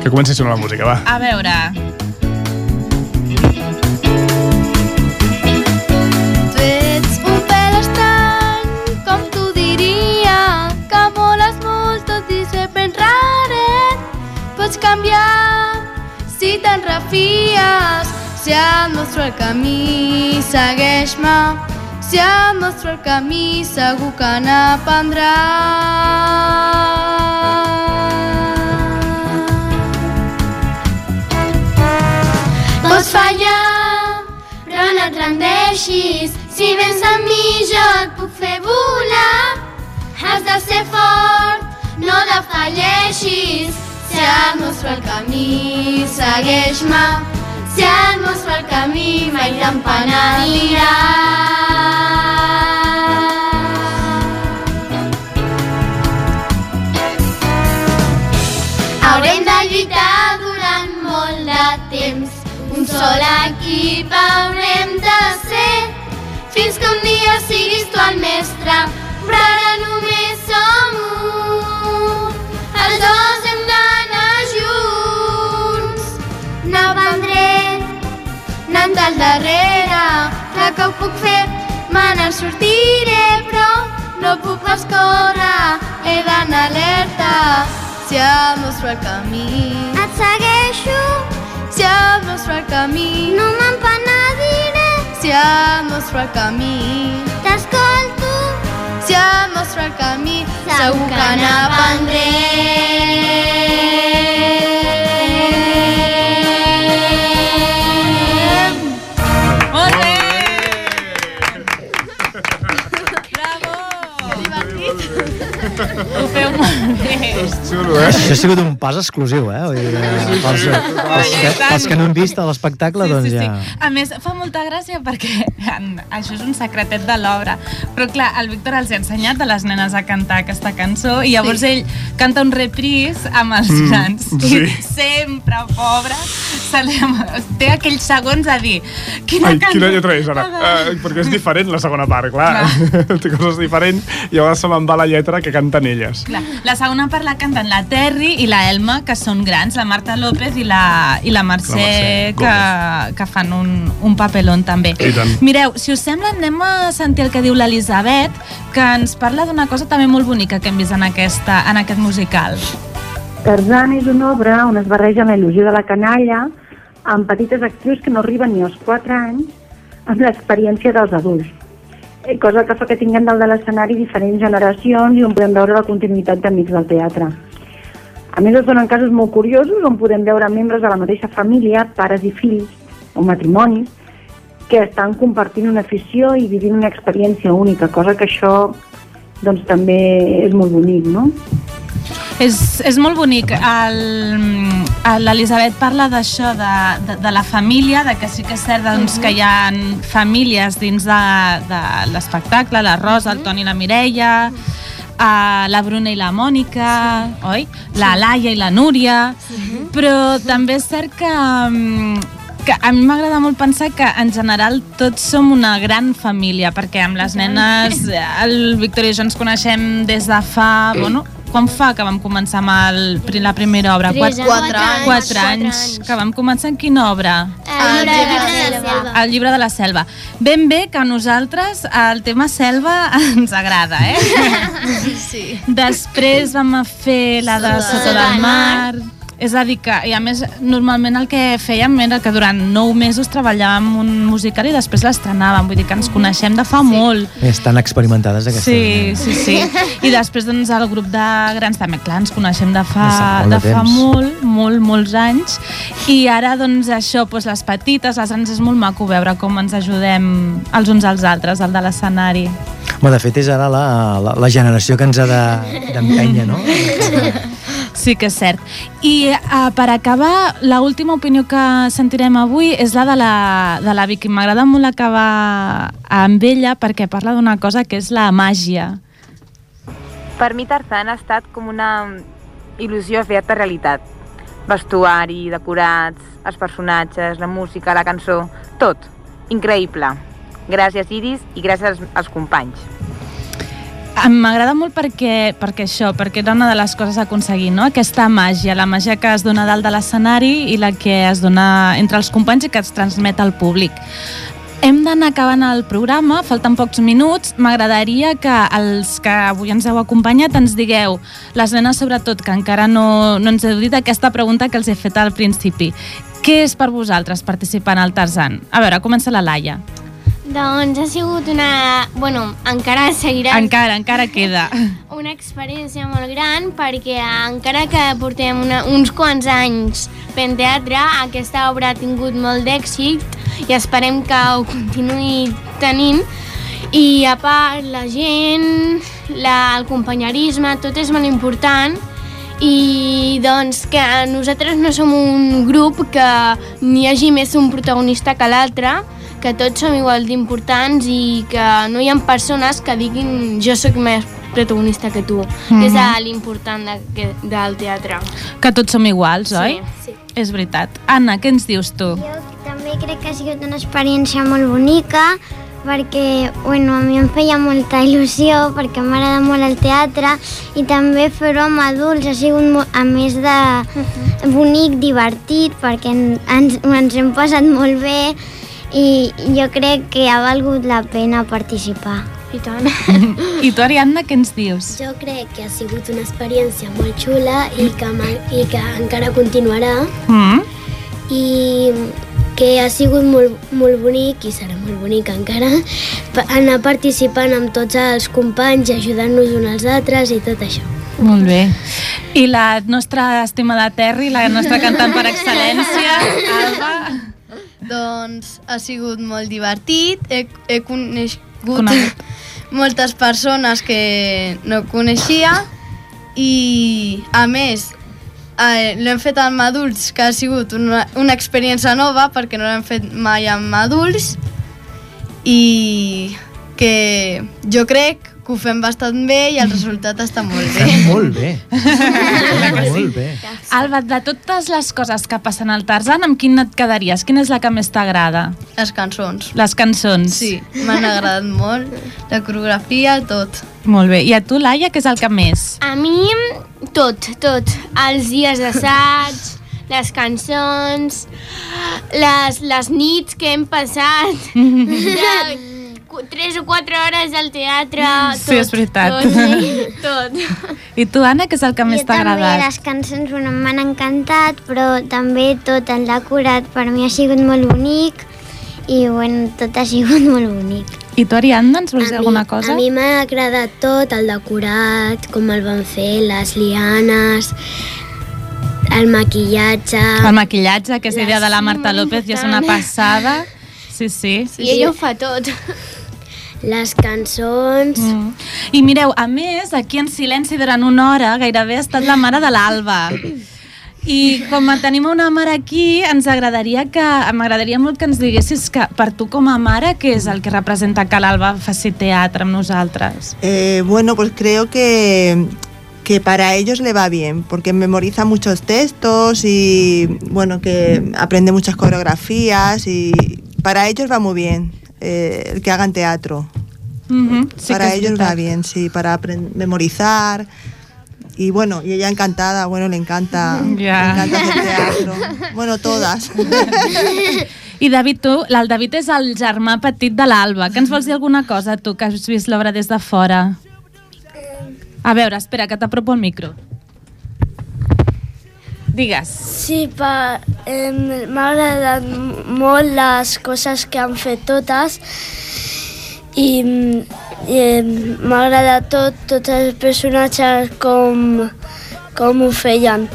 Que comenci a sonar la música, va. A veure... pots canviar si te'n refies. Si et mostro el camí, segueix-me. Si et mostro el camí, segur que n'aprendràs. Pots fallar, però no et rendeixis. Si vens amb mi, jo et puc fer volar. Has de ser fort, no defalleixis si et mostro el camí, segueix-me. Si et mostro el camí, mai te'n Haurem de lluitar durant molt de temps. Un sol equip haurem de ser fins que un dia siguis tu el mestre, però ara només som darrere, clar que ho puc fer, me sortiré, però no puc pas córrer, he d'anar alerta. Si et mostro el camí, Et segueixo, si et mostro el camí, no m'empenediré. si et mostro el camí, T'escolto, si et mostro el camí, segur que n'aprendrem. Ho feu molt bé. Xulo, eh? Això ha sigut un pas exclusiu, eh? Vull dir, eh, pels, pels, que, pels que no han vist l'espectacle, doncs ja... A més, fa molta gràcia perquè en, això és un secretet de l'obra. Però clar, el Víctor els ha ensenyat a les nenes a cantar aquesta cançó i llavors ell canta un repris amb els Mm, grans. sí. I sempre, pobre, se li, té aquells segons a dir quina, Ai, cançó- quina lletra és, ara? Uh, perquè és diferent la segona part, clar. Té coses diferents i llavors se me'n va la lletra que canten elles. Clar, la segona part la canten la Terri i la Elma, que són grans, la Marta López i la, i la Mercè, La Mercè que, que fan un, un papelón també. Mireu, si us sembla, anem a sentir el que diu l'Elisabet, que ens parla d'una cosa també molt bonica que hem vist en, aquesta, en aquest musical. Tarzan és una obra on es barreja la il·lusió de la canalla amb petites actrius que no arriben ni als 4 anys amb l'experiència dels adults. Eh, Cosa que fa que tinguem dalt de l'escenari diferents generacions i on podem veure la continuïtat d'amics del teatre. A més, es donen casos molt curiosos on podem veure membres de la mateixa família, pares i fills, o matrimonis, que estan compartint una afició i vivint una experiència única, cosa que això doncs, també és molt bonic, no? És, és molt bonic. El- L'Elisabet parla d'això, de, de, de la família, de que sí que és cert doncs, que hi ha famílies dins de, de l'espectacle, la Rosa, el Toni i la Mireia, uh, la Bruna i la Mònica, oi? La Laia i la Núria, però també és cert que, que a mi m'agrada molt pensar que en general tots som una gran família, perquè amb les nenes, el Víctor i jo ens coneixem des de fa, bueno, quan fa que vam començar amb el, la primera obra? Tres anys. Quatre, Quatre anys. quatre Quatre anys. anys. Que vam començar en quina obra? El llibre de la selva. El llibre de la selva. Ben bé que a nosaltres el tema selva ens agrada, eh? Sí. Després vam fer la de Sota del Mar. És a dir que, i a més, normalment el que fèiem era que durant nou mesos treballàvem un musical i després l'estrenàvem, vull dir que ens coneixem de fa sí. molt. Estan experimentades aquestes. Sí, sí, sí. I després doncs, el grup de grans també, clar, ens coneixem de fa, De de fa fa molt de molt, molt, molts anys. I ara, doncs, això, doncs, les petites, les grans, és molt maco veure com ens ajudem els uns als altres, al de l'escenari. Home, de fet, és ara la, la, la generació que ens ha de- d'empènyer, no? Sí que és cert. I uh, per acabar, la última opinió que sentirem avui és la de la, de la Vicky. M'agrada molt acabar amb ella perquè parla d'una cosa que és la màgia. Per mi Tarzan ha estat com una il·lusió feta realitat. Vestuari, decorats, els personatges, la música, la cançó, tot. Increïble. Gràcies, Iris, i gràcies als, companys. M'agrada molt perquè, perquè això, perquè era una de les coses a aconseguir, no? Aquesta màgia, la màgia que es dona dalt de l'escenari i la que es dona entre els companys i que es transmet al públic. Hem d'anar acabant el programa, falten pocs minuts. M'agradaria que els que avui ens heu acompanyat ens digueu, les nenes sobretot, que encara no, no ens heu dit aquesta pregunta que els he fet al principi. Què és per vosaltres participar en el Tarzan? A veure, comença la Laia. Doncs ha sigut una... Bueno, encara seguirà... Encara, encara queda. Una experiència molt gran perquè encara que portem una, uns quants anys fent teatre, aquesta obra ha tingut molt d'èxit i esperem que ho continuï tenint i a part la gent, la, el companyerisme, tot és molt important i doncs que nosaltres no som un grup que n'hi hagi més un protagonista que l'altre, que tots som igual d'importants i que no hi ha persones que diguin jo sóc més protagonista que tu, Mhm. que és l'important de, del teatre. Que tots som iguals, oi? Sí. És veritat. Anna, què ens dius tu? També crec que ha sigut una experiència molt bonica perquè bueno, a mi em feia molta il·lusió perquè m'agrada molt el teatre i també fer-ho amb adults ha sigut mo- a més de bonic, divertit perquè en- ens, ens hem passat molt bé i jo crec que ha valgut la pena participar. I tant. I tu, Ariadna, què ens dius? Jo crec que ha sigut una experiència molt xula i que, i que encara continuarà Mm? i que ha sigut molt, molt bonic i serà molt bonic encara anar participant amb tots els companys i ajudant-nos uns als altres i tot això. Molt bé. I la nostra estimada Terri, la nostra cantant per excel·lència, Alba. Doncs ha sigut molt divertit, he, he conegut Conegut. moltes persones que no coneixia i a més eh, l'hem fet amb adults que ha sigut una, una experiència nova perquè no l'hem fet mai amb adults i que jo crec que ho fem bastant bé i el resultat està molt bé. Està molt bé. molt bé. Alba, de totes les coses que passen al Tarzan, amb quin et quedaries? Quina és la que més t'agrada? Les cançons. Les cançons. Sí, m'han agradat molt. La coreografia, tot. Molt bé. I a tu, Laia, què és el que més? A mi, tot, tot. Els dies d'assaig, les cançons, les, les nits que hem passat, 3 o 4 hores al teatre, tot. Sí, és veritat. Tot. tot. I tu, Anna, què és el que jo més t'ha agradat? també les cançons bueno, m'han encantat, però també tot en l'ha curat. Per mi ha sigut molt bonic i bueno, tot ha sigut molt bonic. I tu, Ariadna, ens vols dir alguna cosa? A mi m'ha agradat tot, el decorat, com el van fer, les lianes, el maquillatge... El maquillatge, que és idea de la Marta López, ja és una passada. Sí, sí. sí I ella sí. ho fa tot. Les cançons... Mm. I mireu, a més, aquí en silenci durant una hora gairebé ha estat la mare de l'Alba. I com tenim una mare aquí, ens agradaria que m'agradaria molt que ens diguessis que per tu com a mare què és el que representa que l'Alba faci teatre amb nosaltres? Eh, bueno, pues creo que, que para ellos le va bien, porque memoriza muchos textos y bueno, que aprende muchas coreografías y para ellos va muy bien eh, el que hagan teatro. Mhm, sí para ellos va bien, sí, para memorizar. Y bueno, y ella encantada, bueno, le encanta, Ya. le encanta hacer teatro. Bueno, todas. I David, tu, el David és el germà petit de l'Alba. Que ens vols dir alguna cosa, tu, que has vist l'obra des de fora? A veure, espera, que t'apropo el micro. Digues. Sí, pa, eh, m'ha agradat molt les coses que han fet totes i eh, m'ha agradat tot, tots els personatges com, com ho feien.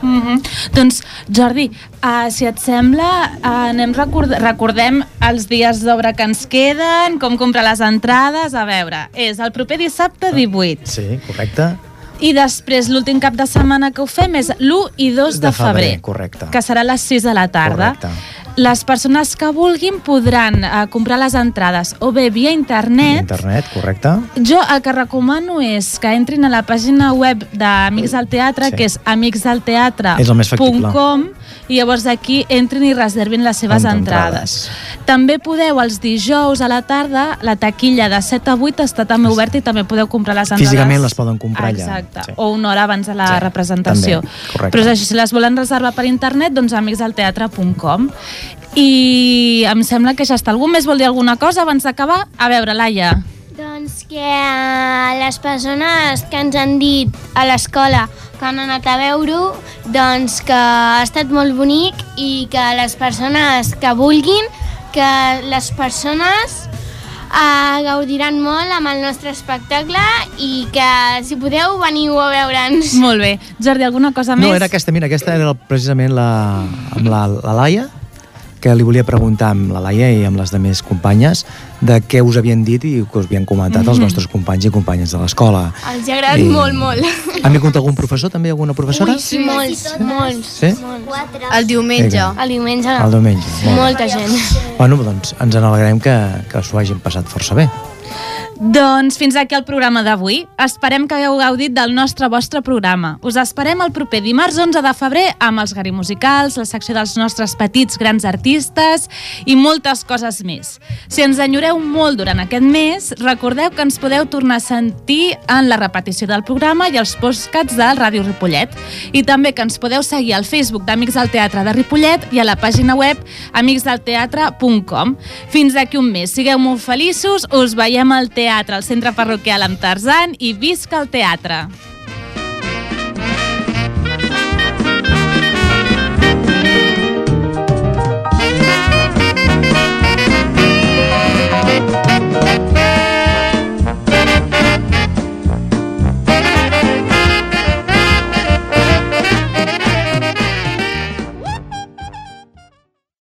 Mm -hmm. Doncs, Jordi, uh, si et sembla, uh, anem record recordem els dies d'obra que ens queden, com comprar les entrades, a veure, és el proper dissabte 18. Sí, correcte. I després, l'últim cap de setmana que ho fem és l'1 i 2 de, De febrer, febrer, correcte. que serà a les 6 de la tarda. Correcte. Les persones que vulguin podran uh, comprar les entrades o bé via internet, Internet, correcte. jo el que recomano és que entrin a la pàgina web d'Amics del Teatre, sí. que és amicsdelteatre.com És el més factible. I llavors aquí entrin i reservin les seves Amb entrades. També podeu, els dijous a la tarda, la taquilla de 7 a 8 està també oberta i també podeu comprar les entrades. Físicament les poden comprar allà. Exacte, Sí. o una hora abans de la Sí, representació. Però és així, si les volen reservar per internet, doncs amicsdelteatre.com. I em sembla que ja està. Algú més vol dir alguna cosa abans d'acabar? A veure, Laia. Doncs que les persones que ens han dit a l'escola que han anat a veure-ho, doncs que ha estat molt bonic i que les persones que vulguin, que les persones eh, gaudiran molt amb el nostre espectacle i que si podeu veniu a veure'ns. Molt bé. Jordi, alguna cosa més? No, era aquesta, mira, aquesta era precisament la, amb la, la Laia, que li volia preguntar amb la Laia i amb les demés companyes de què us havien dit i què us havien comentat els Mhm. vostres companys i companyes de l'escola. Els ha agradat I- molt, molt. Han vingut algun professor, també? Alguna professora? Ui, sí, molts, molts. Sí? El diumenge. Vinga. El diumenge. El diumenge, molt. Molta gent. Bueno, doncs ens en alegrem que, que s'ho hagin passat força bé. Doncs fins aquí el programa d'avui. Esperem que hagueu gaudit del nostre vostre programa. Us esperem el proper dimarts 11 de febrer amb els Gari Musicals, la secció dels nostres petits grans artistes i moltes coses més. Si ens enyoreu molt durant aquest mes, recordeu que ens podeu tornar a sentir en la repetició del programa i els postcats de Ràdio Ripollet. I també que ens podeu seguir al Facebook d'Amics del Teatre de Ripollet i a la pàgina web amicsdelteatre.com. Fins aquí un mes. Sigueu molt feliços, us veiem al teatre, al centre parroquial amb Tarzan i visca el teatre!